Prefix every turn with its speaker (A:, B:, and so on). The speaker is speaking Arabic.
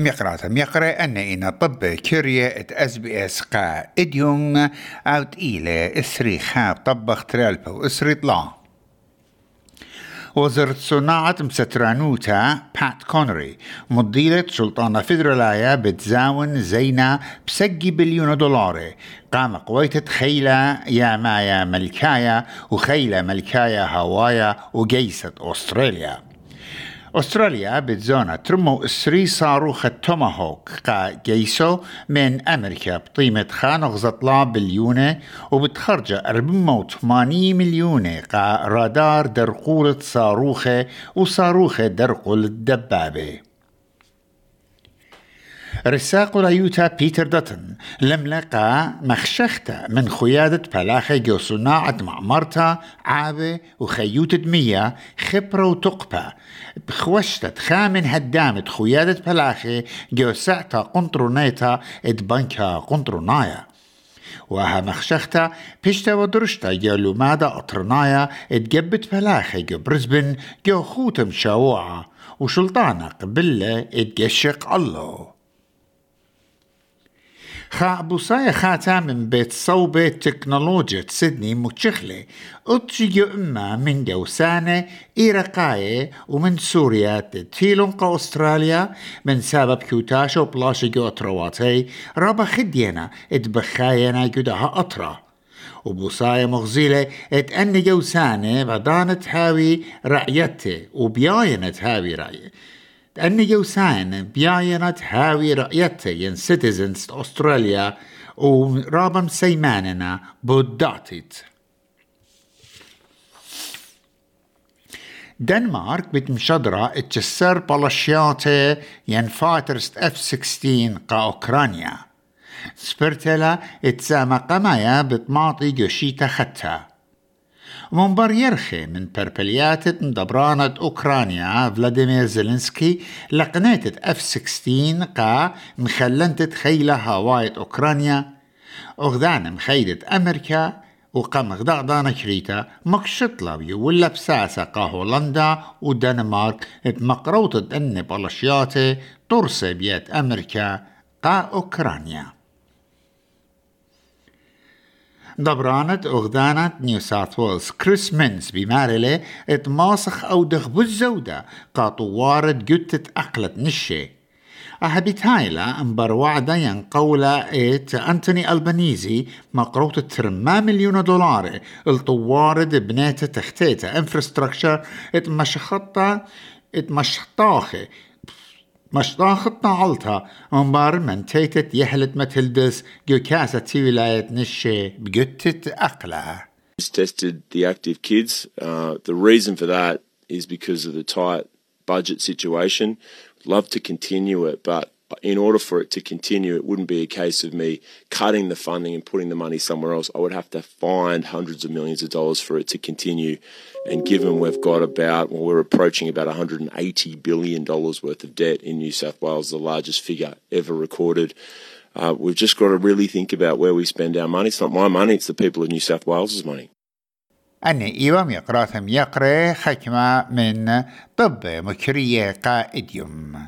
A: مقرات مقرأ أن إن طب كيريا ات إس قا إديوم أوت إيلة إسري خاب طبخ ترالبو إسري طلع وزارة صناعة مسترانوتا بات كونري مديرة سلطانة فيدرالايا بتزاون زينة بسجي بليون دولار قام قويتة خيلة يا مايا ملكايا وخيلة ملكايا هوايا وجيسة أستراليا. أستراليا بتزونا ترمو إسري صاروخ توماهوك قا جيسو من أمريكا بقيمة خانق زطلا بليونة وبتخرج 480 مليونة قا رادار درقولة صاروخة وصاروخة درقول الدبابة رساق ريوتا بيتر داتن لم لقى مخشختا من خيادة بلاخي صناعة معمرتا عابة وخيوت دمية خبرة وتقبة. بخوشتة خامن هدامت خيادة بلاخي جو سعتا قنطرونيتا ادبنكا قنطرونايا وها مخشختا بيشتا ودرشتا جو مادا أطرنايا اتجبت بلاخي جو برزبن جو خوتم شاوعة وشلطانة قبلة اتجشق الله. خا بوصايا خاتا من بيت صوبة تكنولوجيا سيدني متشخلة اتشيجو اما من جوسانة إيرقاية ومن سوريا تتيلون قا أستراليا من سبب كيوتاشا وبلاشا جو أترواتي رابا خدينا اتبخاينا جدها أطرا وبوصايا مغزيلة ات أن جوسانة بدانت هاوي رعيته وبياينت هاوي رعيته أن يوسان بياينت هاوي رأيته ين سيتيزنز أستراليا ورابم سيماننا بوداتت دنمارك بتمشدرة اتجسر بلاشياته ين فاترست اف 16 قا أوكرانيا. سبرتلا اتسامى قمايا بتماطي جوشيتا خدتها ومن يرخي من بربليات دبرانة أوكرانيا فلاديمير زيلينسكي لقنيت اف 16 قا مخلنت خيلة هواية أوكرانيا أغدان مخيلة أمريكا وقام غداغدانا كريتا مكشطلبي ولا بساسة قا هولندا ودنمارك اتمقروطة ان بلشياتي ترسي بيت أمريكا قا أوكرانيا دبرانت أغدانت نيو ساوث ويلز كريس مينز بمارلة اتماسخ أو دخ بالزودة قاطو وارد جتت أقلت نشي أهبت هايلا انبر وعدا ينقولا إت أنتوني ألبانيزي مقروط ترما مليون دولار الطوارد بنيته تختيته انفراستراكشر اتمشخطة اتمشطاخي مشطاخطنا علتا انبار من تيتت يحلت متلدس جو كاسة ولاية نشي بقتت أقلع
B: tested the active kids. Uh, the reason for that is because of the tight budget situation. Love to continue it, but in order for it to continue, it wouldn't be a case of me cutting the funding and putting the money somewhere else. I would have to find hundreds of millions of dollars for it to continue. And given we've got about, well, we're approaching about $180 billion worth of debt in New South Wales, the largest figure ever recorded. Uh, we've just got to really think about where we spend our money. It's not my money, it's the people of New South Wales' money.
A: أني إيوام يقرأ يقرأ حكمة من طب مكرية قائديوم